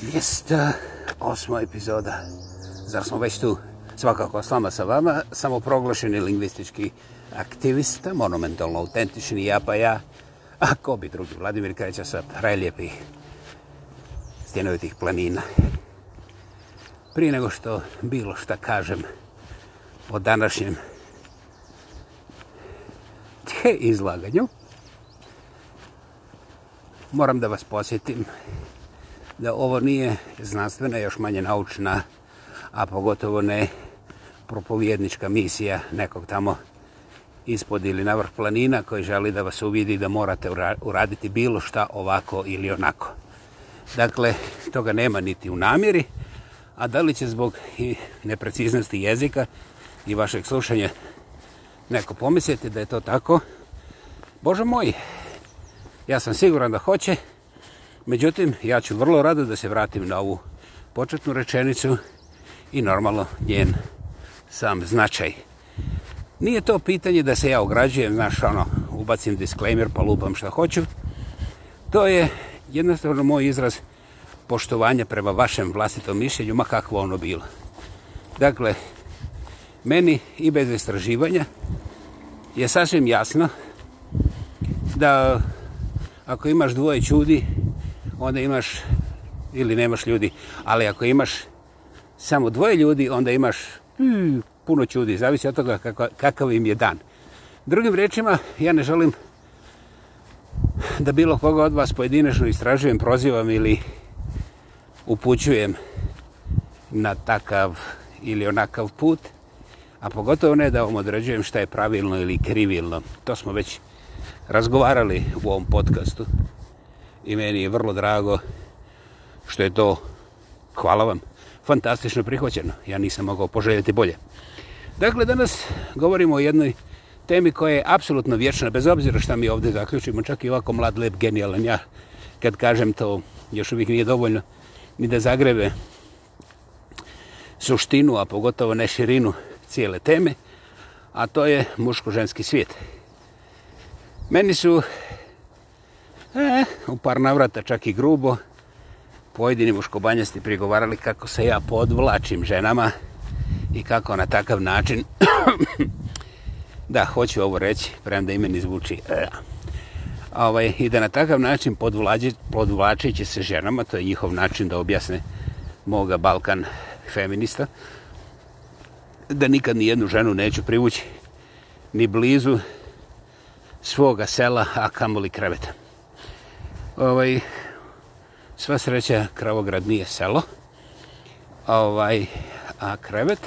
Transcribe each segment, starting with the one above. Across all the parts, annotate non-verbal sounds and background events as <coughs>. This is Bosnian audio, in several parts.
208. Eh, epizoda. Zar smo već tu? Svakako, s vama sa vama, samo proglašeni lingvistički aktivista, monumentalno autentični ja pa ja, a ko bi drugi, Vladimir Kreća sa preljepih stjenovitih planina. Prije nego što bilo šta kažem o današnjem te izlaganju, moram da vas posjetim da ovo nije znanstvena, još manje naučna, a pogotovo ne propovjednička misija nekog tamo ispod ili na vrh planina koji želi da vas uvidi da morate uraditi bilo šta ovako ili onako. Dakle, toga nema niti u namjeri, a da li će zbog nepreciznosti jezika i vašeg slušanja neko pomisliti da je to tako, Bože moj, ja sam siguran da hoće, Međutim, ja ću vrlo rado da se vratim na ovu početnu rečenicu i normalno njen sam značaj. Nije to pitanje da se ja ograđujem, znaš, ono, ubacim disklejmer pa lupam što hoću. To je jednostavno moj izraz poštovanja prema vašem vlastitom mišljenju, ma kakvo ono bilo. Dakle, meni i bez istraživanja je sasvim jasno da ako imaš dvoje čudi, onda imaš ili nemaš ljudi, ali ako imaš samo dvoje ljudi, onda imaš mm, puno čudi, zavisi od toga kako, kakav im je dan. Drugim rečima, ja ne želim da bilo koga od vas pojedinačno istražujem, prozivam ili upućujem na takav ili onakav put, a pogotovo ne da vam određujem šta je pravilno ili krivilno. To smo već razgovarali u ovom podcastu i meni je vrlo drago što je to, hvala vam, fantastično prihvaćeno. Ja nisam mogao poželjeti bolje. Dakle, danas govorimo o jednoj temi koja je apsolutno vječna, bez obzira šta mi ovdje zaključimo, čak i ovako mlad, lep, genijalan. Ja kad kažem to, još uvijek nije dovoljno ni da zagrebe suštinu, a pogotovo ne širinu cijele teme, a to je muško-ženski svijet. Meni su E, u par navrata čak i grubo. Pojedini muškobanjasti prigovarali kako se ja podvlačim ženama i kako na takav način... <coughs> da, hoću ovo reći, prema da imen izvuči... E. Eh, ovaj, I da na takav način podvlađi, podvlačit će se ženama, to je njihov način da objasne moga Balkan feminista, da nikad ni jednu ženu neću privući ni blizu svoga sela, a kamoli kreveta ovaj, sva sreća, Kravograd nije selo, ovaj, a krevet,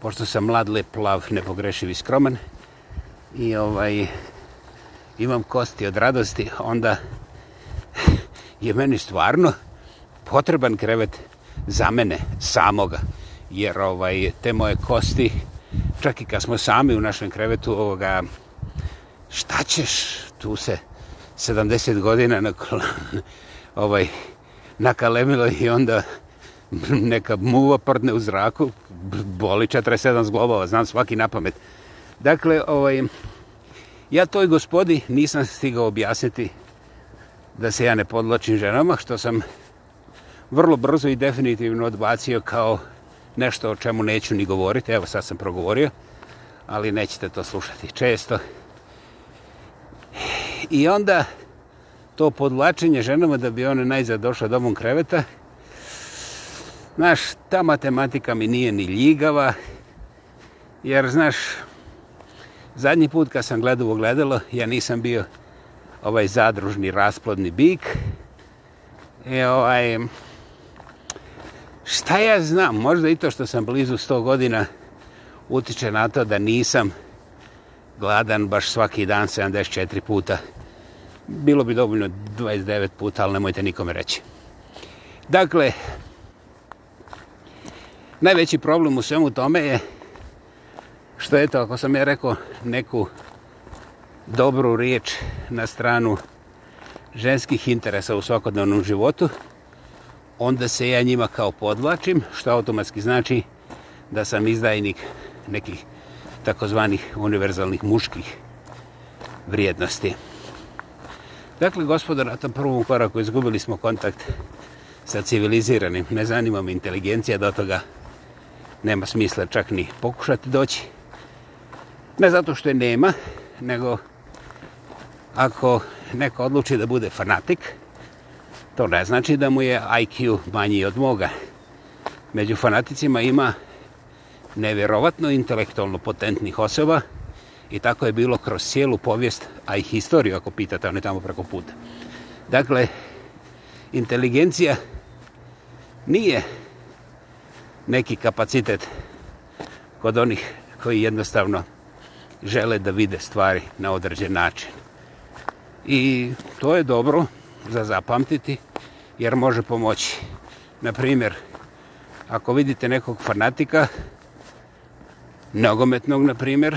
pošto sam mlad, lep, plav, nepogrešiv i skroman, i ovaj, imam kosti od radosti, onda je meni stvarno potreban krevet za mene, samoga, jer ovaj, te moje kosti, čak i kad smo sami u našem krevetu, ovoga, šta ćeš tu se... 70 godina nakon, <laughs> ovaj, nakalemilo i onda neka muva prdne u zraku, boli 47 zglobova, znam svaki napamet. Dakle, ovaj, ja toj gospodi nisam stigao objasniti da se ja ne podločim ženama, što sam vrlo brzo i definitivno odbacio kao nešto o čemu neću ni govoriti, evo sad sam progovorio, ali nećete to slušati često. Često. I onda to podlačenje ženama da bi one najzad došle domom kreveta. Znaš, ta matematika mi nije ni ljigava, jer znaš, zadnji put kad sam gledao ogledalo, ja nisam bio ovaj zadružni rasplodni bik. I e, ovaj, šta ja znam, možda i to što sam blizu 100 godina utiče na to da nisam gladan baš svaki dan 74 puta. Bilo bi dovoljno 29 puta, ali nemojte nikome reći. Dakle, najveći problem u svemu tome je što je to, ako sam ja rekao neku dobru riječ na stranu ženskih interesa u svakodnevnom životu, onda se ja njima kao podlačim, što automatski znači da sam izdajnik nekih takozvanih univerzalnih muških vrijednosti. Dakle, gospodo, na tom prvom koraku izgubili smo kontakt sa civiliziranim. Ne zanima me inteligencija, do toga nema smisla čak ni pokušati doći. Ne zato što je nema, nego ako neko odluči da bude fanatik, to ne znači da mu je IQ manji od moga. Među fanaticima ima nevjerovatno intelektualno potentnih osoba i tako je bilo kroz cijelu povijest, a i historiju ako pitate, a ne tamo preko puta. Dakle, inteligencija nije neki kapacitet kod onih koji jednostavno žele da vide stvari na određen način. I to je dobro za zapamtiti jer može pomoći. Na primjer, ako vidite nekog fanatika, nogometnog, na primjer,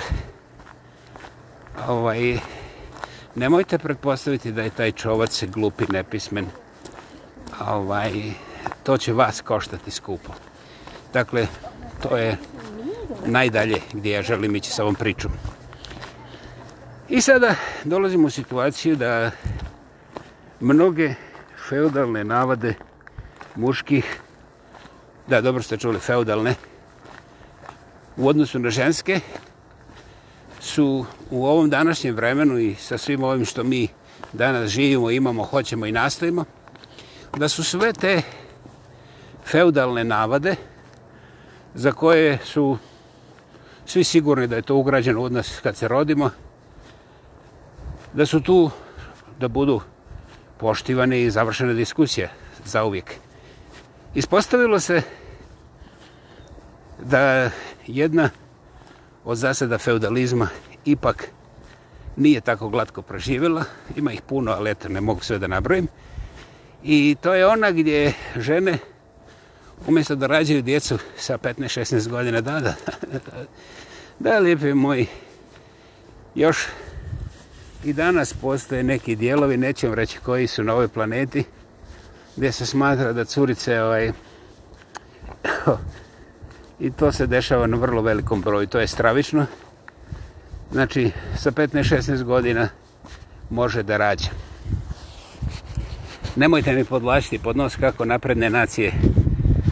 ovaj, nemojte pretpostaviti da je taj čovac glupi, nepismen. Ovaj, to će vas koštati skupo. Dakle, to je najdalje gdje ja želim ići sa ovom pričom. I sada dolazimo u situaciju da mnoge feudalne navade muških, da dobro ste čuli, feudalne, u odnosu na ženske su u ovom današnjem vremenu i sa svim ovim što mi danas živimo, imamo, hoćemo i nastavimo, da su sve te feudalne navade za koje su svi sigurni da je to ugrađeno od nas kad se rodimo, da su tu da budu poštivane i završene diskusije za uvijek. Ispostavilo se da jedna od zasada feudalizma ipak nije tako glatko proživjela. Ima ih puno, ali eto, ne mogu sve da nabrojim. I to je ona gdje žene umjesto da rađaju djecu sa 15-16 godina, da, da, da, da, lijepi moj, još i danas postoje neki dijelovi, nećem reći koji su na ovoj planeti, gdje se smatra da curice, ovaj, i to se dešava na vrlo velikom broju, to je stravično. Znači, sa 15-16 godina može da rađa. Nemojte mi podlačiti pod nos kako napredne nacije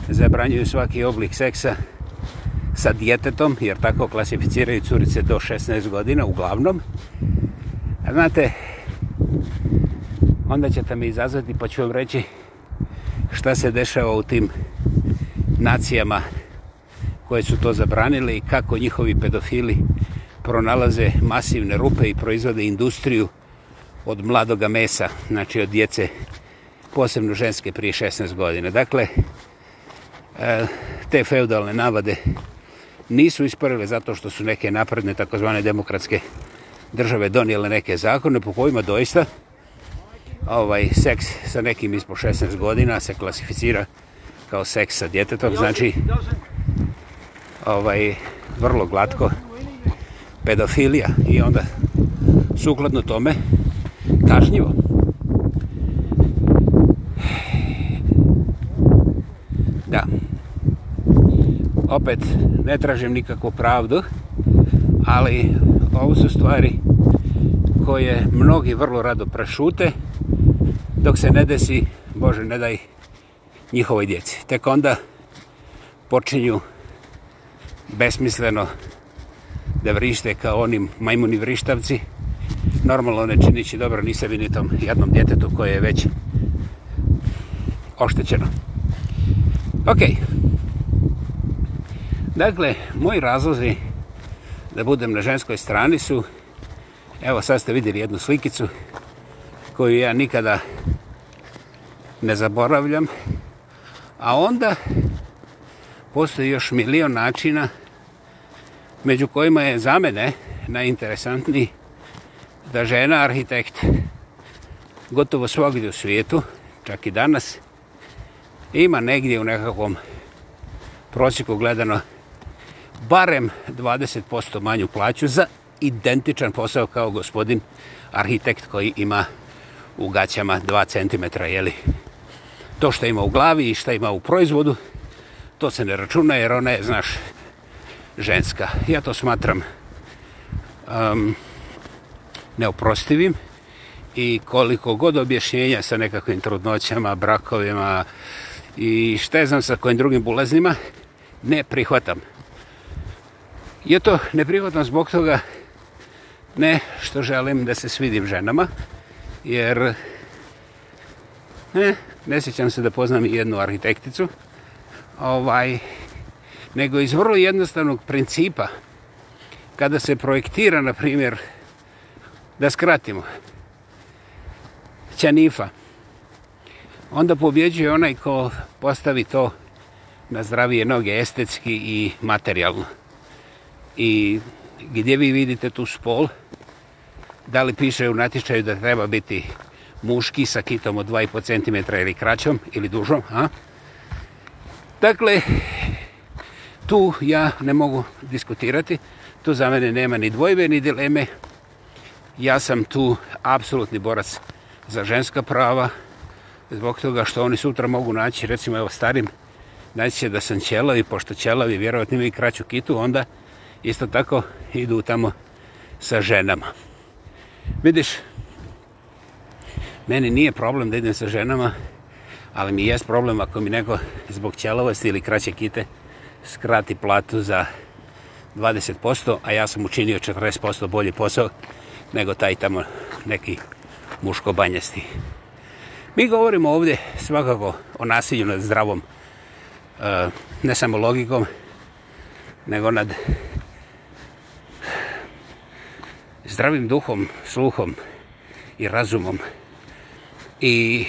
zabranjuju svaki oblik seksa sa djetetom, jer tako klasificiraju curice do 16 godina, uglavnom. Znate, onda ćete mi izazvati pa ću vam reći šta se dešava u tim nacijama djetetom koje su to zabranile i kako njihovi pedofili pronalaze masivne rupe i proizvode industriju od mladoga mesa, znači od djece, posebno ženske prije 16 godine. Dakle, e, te feudalne navade nisu isparile zato što su neke napredne takozvane demokratske države donijele neke zakone po kojima doista ovaj seks sa nekim ispod 16 godina se klasificira kao seks sa djetetom. Znači, ovaj, vrlo glatko pedofilija i onda sukladno tome kašnjivo. Da. Opet, ne tražim nikakvu pravdu, ali ovo su stvari koje mnogi vrlo rado prešute dok se ne desi, Bože, ne daj njihovoj djeci. Tek onda počinju besmisleno da vrište kao onim majmuni vrištavci. Normalno ne činići dobro ni sebi ni tom jednom djetetu koje je već oštećeno. Ok. Dakle, moji razlozi da budem na ženskoj strani su evo sad ste vidjeli jednu slikicu koju ja nikada ne zaboravljam. A onda postoji još milion načina da među kojima je za mene najinteresantni da žena arhitekt gotovo svogdje u svijetu, čak i danas, ima negdje u nekakvom prosjeku gledano barem 20% manju plaću za identičan posao kao gospodin arhitekt koji ima u gaćama 2 cm, jeli? To što ima u glavi i što ima u proizvodu, to se ne računa jer ona je, znaš, ženska. Ja to smatram um, neoprostivim i koliko god objašnjenja sa nekakvim trudnoćama, brakovima i šta znam sa kojim drugim bulaznima, ne prihvatam. Ja to ne prihvatam zbog toga ne što želim da se svidim ženama, jer ne, ne sjećam se da poznam jednu arhitekticu, ovaj, nego iz vrlo jednostavnog principa kada se projektira, na primjer, da skratimo, ćanifa, onda pobjeđuje onaj ko postavi to na zdravije noge, estetski i materijalno. I gdje vi vidite tu spol, da li piše u natječaju da treba biti muški sa kitom od 2,5 cm ili kraćom ili dužom, a? Dakle, Tu ja ne mogu diskutirati, tu za mene nema ni dvojbe, ni dileme. Ja sam tu apsolutni borac za ženska prava, zbog toga što oni sutra mogu naći, recimo evo starim, naći će da sam ćelavi, pošto ćelavi vjerovatno imaju kraću kitu, onda isto tako idu tamo sa ženama. Vidiš, meni nije problem da idem sa ženama, ali mi je problem ako mi neko zbog ćelovosti ili kraće kite skrati platu za 20%, a ja sam učinio 40% bolji posao nego taj tamo neki muško banjasti. Mi govorimo ovdje svakako o nasilju nad zdravom, e, ne samo logikom, nego nad zdravim duhom, sluhom i razumom. I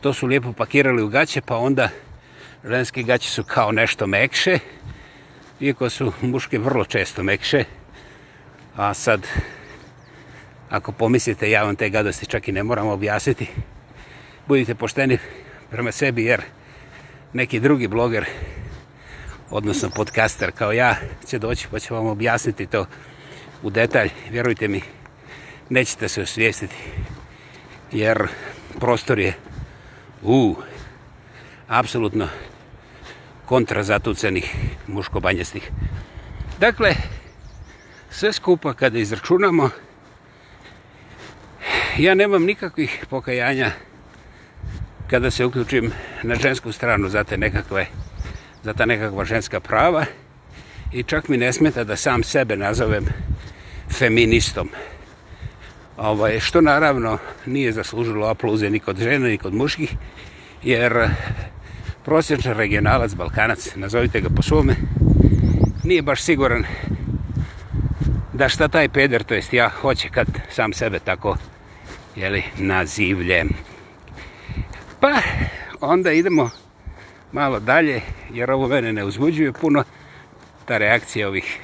to su lijepo pakirali u gaće, pa onda ženske gaće su kao nešto mekše, iako su muške vrlo često mekše. A sad, ako pomislite, ja vam te gadosti čak i ne moram objasniti, budite pošteni prema sebi, jer neki drugi bloger, odnosno podcaster kao ja, će doći pa će vam objasniti to u detalj. Vjerujte mi, nećete se osvijestiti, jer prostor je u apsolutno kontrazatucenih muškobanjestih. Dakle, sve skupa kada izračunamo, ja nemam nikakvih pokajanja kada se uključim na žensku stranu za te nekakve za ta nekakva ženska prava i čak mi ne smeta da sam sebe nazovem feministom. Ovo ovaj, je, što naravno nije zaslužilo apluze ni kod žene ni kod muških, jer prosječan regionalac, balkanac, nazovite ga po svome, nije baš siguran da šta taj peder, to jest ja, hoće kad sam sebe tako jeli, nazivljem. Pa, onda idemo malo dalje, jer ovo mene ne uzbuđuje puno, ta reakcija ovih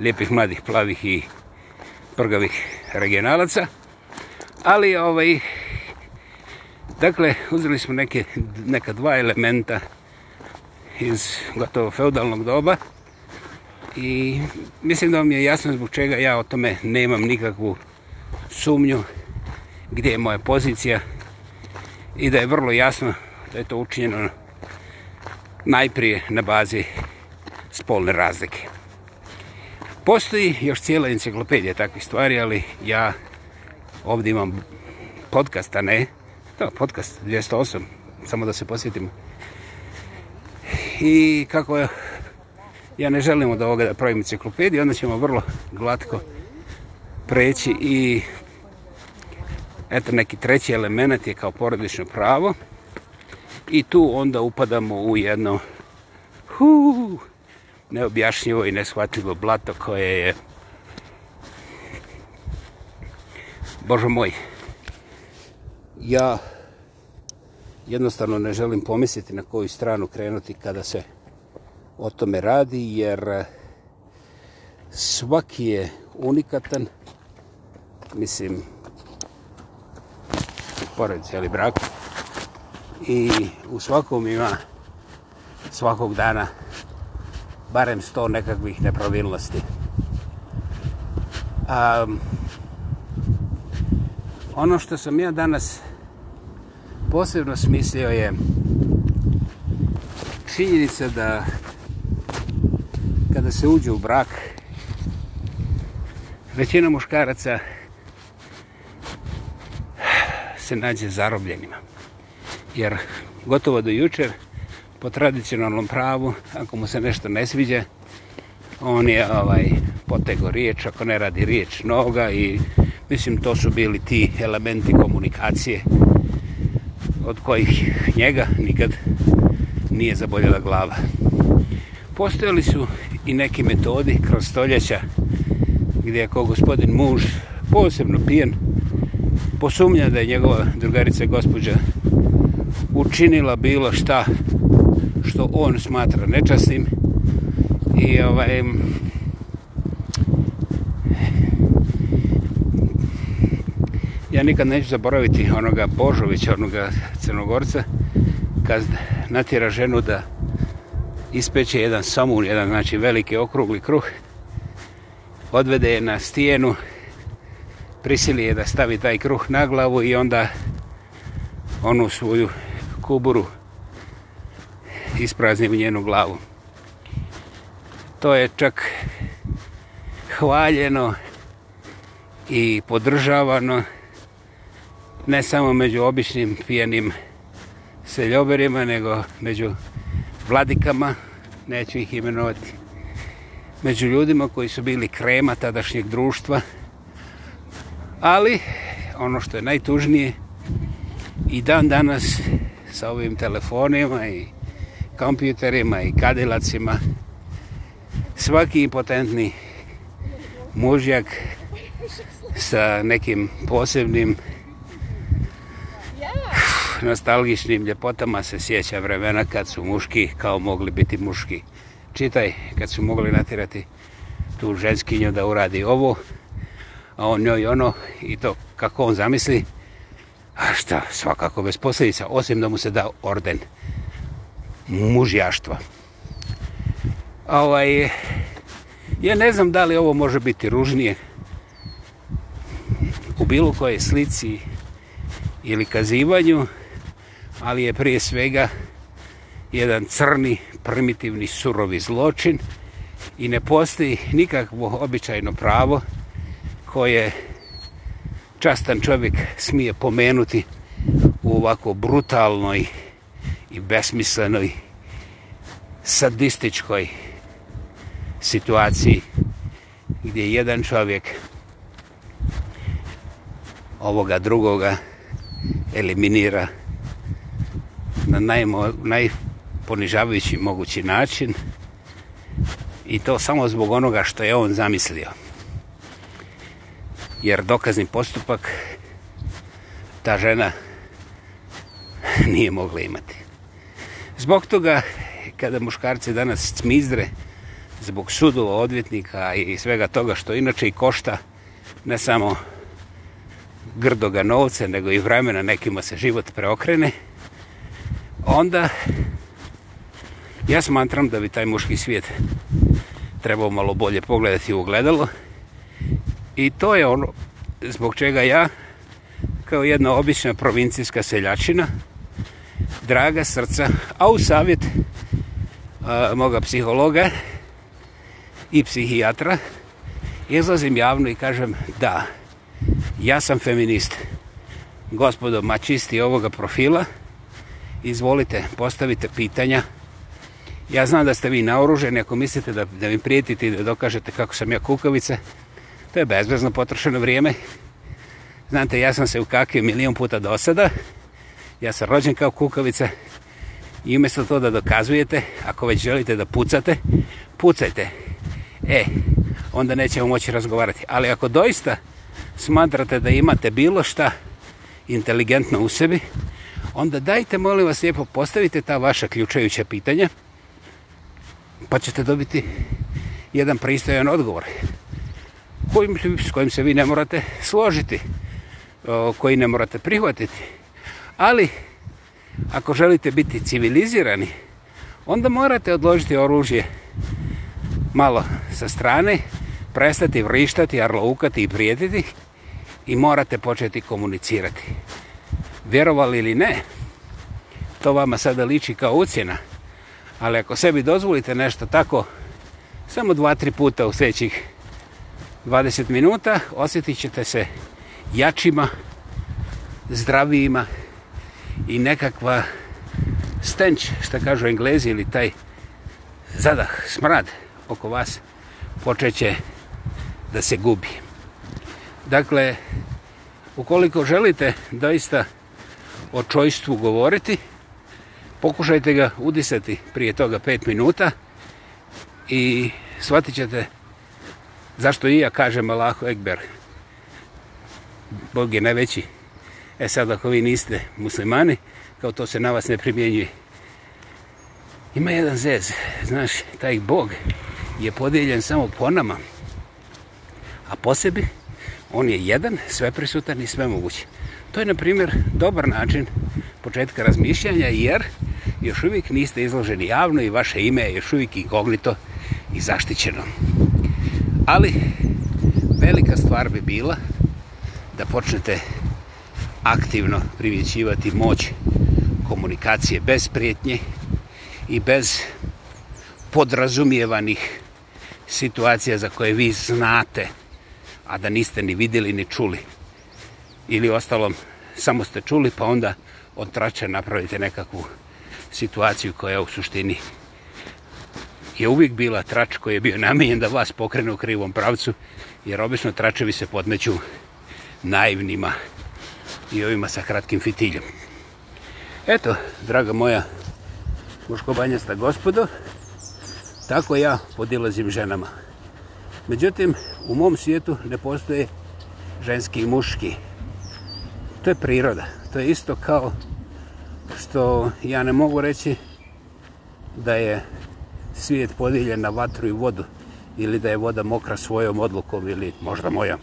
lijepih, mladih, plavih i prgavih regionalaca, ali ovaj, Dakle, uzeli smo neke, neka dva elementa iz gotovo feudalnog doba i mislim da vam je jasno zbog čega ja o tome nemam nikakvu sumnju gdje je moja pozicija i da je vrlo jasno da je to učinjeno najprije na bazi spolne razlike. Postoji još cijela enciklopedija takvih stvari, ali ja ovdje imam podcasta, ne, ne, da, podcast 208, samo da se posjetimo. I kako je, ja ne želim od ovoga da pravim enciklopediju, onda ćemo vrlo glatko preći i eto neki treći element je kao porodično pravo i tu onda upadamo u jedno hu, neobjašnjivo i neshvatljivo blato koje je Bože moj, ja jednostavno ne želim pomisliti na koju stranu krenuti kada se o tome radi, jer eh, svaki je unikatan, mislim, pored cijeli brak, i u svakom ima svakog dana barem sto nekakvih nepravilnosti. Um, ono što sam ja danas posebno smislio je činjenica da kada se uđe u brak većina muškaraca se nađe zarobljenima. Jer gotovo do jučer po tradicionalnom pravu ako mu se nešto ne sviđa on je ovaj potego riječ ako ne radi riječ noga i mislim to su bili ti elementi komunikacije od kojih njega nikad nije zaboljela glava. Postojali su i neki metodi kroz stoljeća gdje ako gospodin muž posebno pijen posumnja da je njegova drugarica gospođa učinila bilo šta što on smatra nečasnim i ovaj, nikad neću zaboraviti onoga Božovića, onoga crnogorca, kad natjera ženu da ispeće jedan samun, jedan znači veliki okrugli kruh, odvede je na stijenu, prisili je da stavi taj kruh na glavu i onda onu svoju kuburu isprazni u njenu glavu. To je čak hvaljeno i podržavano ne samo među običnim pijenim seljoberima, nego među vladikama, neću ih imenovati, među ljudima koji su bili krema tadašnjeg društva, ali ono što je najtužnije, i dan danas sa ovim telefonima i kompjuterima i kadilacima, svaki impotentni mužjak sa nekim posebnim nostalgičnim ljepotama se sjeća vremena kad su muški kao mogli biti muški. Čitaj, kad su mogli natirati tu ženskinju da uradi ovo, a on njoj ono i to kako on zamisli, a šta, svakako bez posljedica, osim da mu se da orden mužjaštva. Ovaj, ja ne znam da li ovo može biti ružnije u bilo koje slici ili kazivanju, ali je prije svega jedan crni, primitivni, surovi zločin i ne postoji nikakvo običajno pravo koje častan čovjek smije pomenuti u ovako brutalnoj i besmislenoj sadističkoj situaciji gdje jedan čovjek ovoga drugoga eliminira na najmo, najponižavajući mogući način i to samo zbog onoga što je on zamislio. Jer dokazni postupak ta žena <laughs> nije mogla imati. Zbog toga kada muškarci danas smizdre zbog sudova odvjetnika i svega toga što inače i košta ne samo grdoga novca nego i vremena nekima se život preokrene, onda ja smatram da bi taj muški svijet trebao malo bolje pogledati u ogledalo i to je ono zbog čega ja kao jedna obična provincijska seljačina draga srca a u savjet a, moga psihologa i psihijatra izlazim javno i kažem da, ja sam feminist gospodo mačisti ovoga profila izvolite, postavite pitanja. Ja znam da ste vi naoruženi, ako mislite da, da mi prijetite i da dokažete kako sam ja kukavice, to je bezbezno potrošeno vrijeme. Znate, ja sam se ukakio milijon puta do sada, ja sam rođen kao kukavica i umjesto to da dokazujete, ako već želite da pucate, pucajte. E, onda nećemo moći razgovarati. Ali ako doista smatrate da imate bilo šta inteligentno u sebi, onda dajte, molim vas, lijepo postavite ta vaša ključajuća pitanja, pa ćete dobiti jedan pristojan odgovor, kojim, s kojim se vi ne morate složiti, koji ne morate prihvatiti. Ali, ako želite biti civilizirani, onda morate odložiti oružje malo sa strane, prestati vrištati, arloukati i prijetiti i morate početi komunicirati. Hvala vjerovali ili ne, to vama sada liči kao ucjena, ali ako sebi dozvolite nešto tako, samo dva, tri puta u sljedećih 20 minuta, osjetit ćete se jačima, zdravijima i nekakva stench, što kažu englezi, ili taj zadah, smrad oko vas, počeće da se gubi. Dakle, ukoliko želite doista izgledati o čojstvu govoriti, pokušajte ga udisati prije toga 5 minuta i shvatit ćete zašto i ja kažem Allahu Ekber. Bog je najveći. E sad, ako vi niste muslimani, kao to se na vas ne primjenjuje. Ima jedan zez. Znaš, taj Bog je podijeljen samo po nama. A posebi, on je jedan, sveprisutan i svemogućan. To je, na primjer, dobar način početka razmišljanja, jer još uvijek niste izloženi javno i vaše ime je još uvijek ikognito i zaštićeno. Ali, velika stvar bi bila da počnete aktivno primjećivati moć komunikacije bez prijetnje i bez podrazumijevanih situacija za koje vi znate, a da niste ni vidjeli ni čuli ili ostalom samo ste čuli pa onda od trača napravite nekakvu situaciju koja u suštini je uvijek bila trač koji je bio namijen da vas pokrene u krivom pravcu jer obično tračevi se podmeću naivnima i ovima sa kratkim fitiljem. Eto, draga moja muškobanjasta gospodo, tako ja podilazim ženama. Međutim, u mom svijetu ne postoje ženski i muški to je priroda. To je isto kao što ja ne mogu reći da je svijet podijeljen na vatru i vodu ili da je voda mokra svojom odlukom ili možda mojom.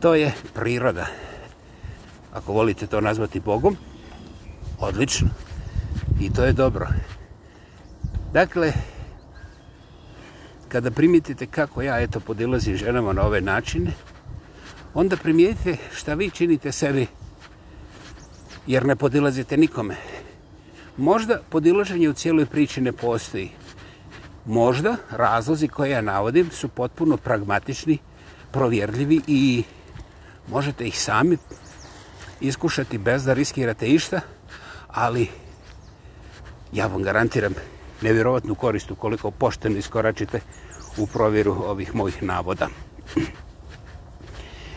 To je priroda. Ako volite to nazvati Bogom, odlično. I to je dobro. Dakle, kada primitite kako ja eto podilazim ženama na ove načine, onda primijetite šta vi činite sebi, jer ne podilazite nikome. Možda podilaženje u cijeloj priči ne postoji. Možda razlozi koje ja navodim su potpuno pragmatični, provjerljivi i možete ih sami iskušati bez da riskirate išta, ali ja vam garantiram nevjerovatnu koristu koliko pošteno iskoračite u provjeru ovih mojih navoda. Thank you.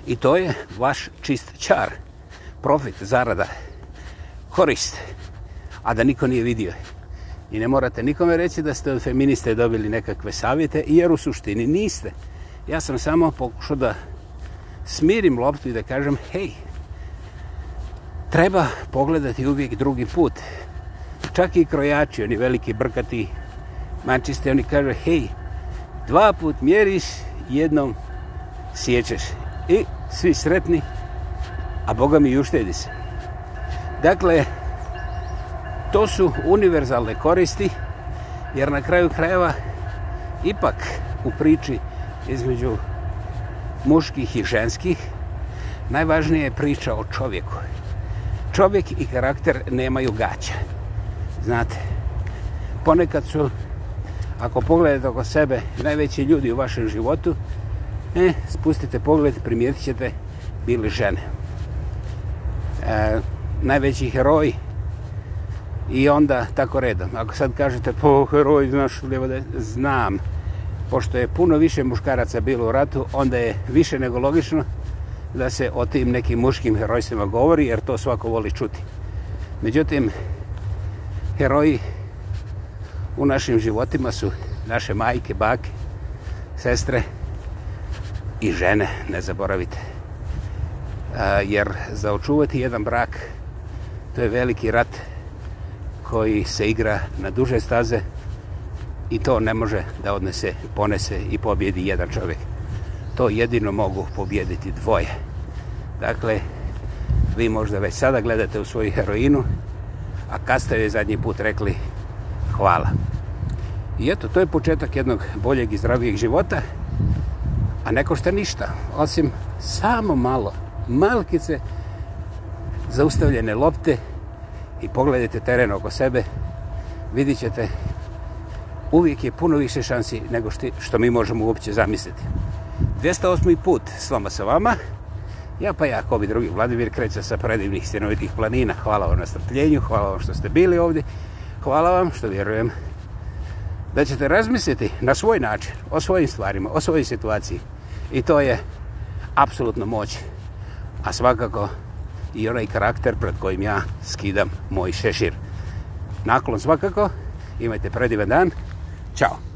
I to je vaš čist čar, profit, zarada, korist, a da niko nije vidio. I ne morate nikome reći da ste od feministe dobili nekakve savjete, jer u suštini niste. Ja sam samo pokušao da smirim loptu i da kažem, hej, treba pogledati uvijek drugi put. Čak i krojači, oni veliki brkati mančiste, oni kažu, hej, dva put mjeriš, jednom sjećeš. I svi sretni, a Boga mi i uštedi se. Dakle, to su univerzalne koristi, jer na kraju krajeva ipak u priči između muških i ženskih najvažnija je priča o čovjeku. Čovjek i karakter nemaju gaća. Znate, ponekad su, ako pogledate oko sebe, najveći ljudi u vašem životu, E, spustite pogled, primijetit ćete bili žene. E, najveći heroj i onda tako redom. Ako sad kažete, po pa, heroj, znaš, ljubode, znam. Pošto je puno više muškaraca bilo u ratu, onda je više nego logično da se o tim nekim muškim herojstvima govori, jer to svako voli čuti. Međutim, heroji u našim životima su naše majke, bake, sestre, i žene, ne zaboravite. A, jer za očuvati jedan brak, to je veliki rat koji se igra na duže staze i to ne može da odnese, ponese i pobjedi jedan čovjek. To jedino mogu pobjediti dvoje. Dakle, vi možda već sada gledate u svoju heroinu, a kasta je zadnji put rekli hvala. I eto, to je početak jednog boljeg i zdravijeg života a ne košta ništa, osim samo malo, malkice zaustavljene lopte i pogledajte teren oko sebe, vidit ćete uvijek je puno više šansi nego što, što mi možemo uopće zamisliti. 208. put s vama sa vama, ja pa ja, kao bi drugi Vladimir kreća sa predivnih stjenovitih planina, hvala vam na strpljenju, hvala vam što ste bili ovdje, hvala vam što vjerujem da ćete razmisliti na svoj način, o svojim stvarima, o svojoj situaciji, I to je apsolutno moć. A svakako i onaj karakter pred kojim ja skidam moj šešir. Naklon svakako. Imajte predivan dan. Ćao.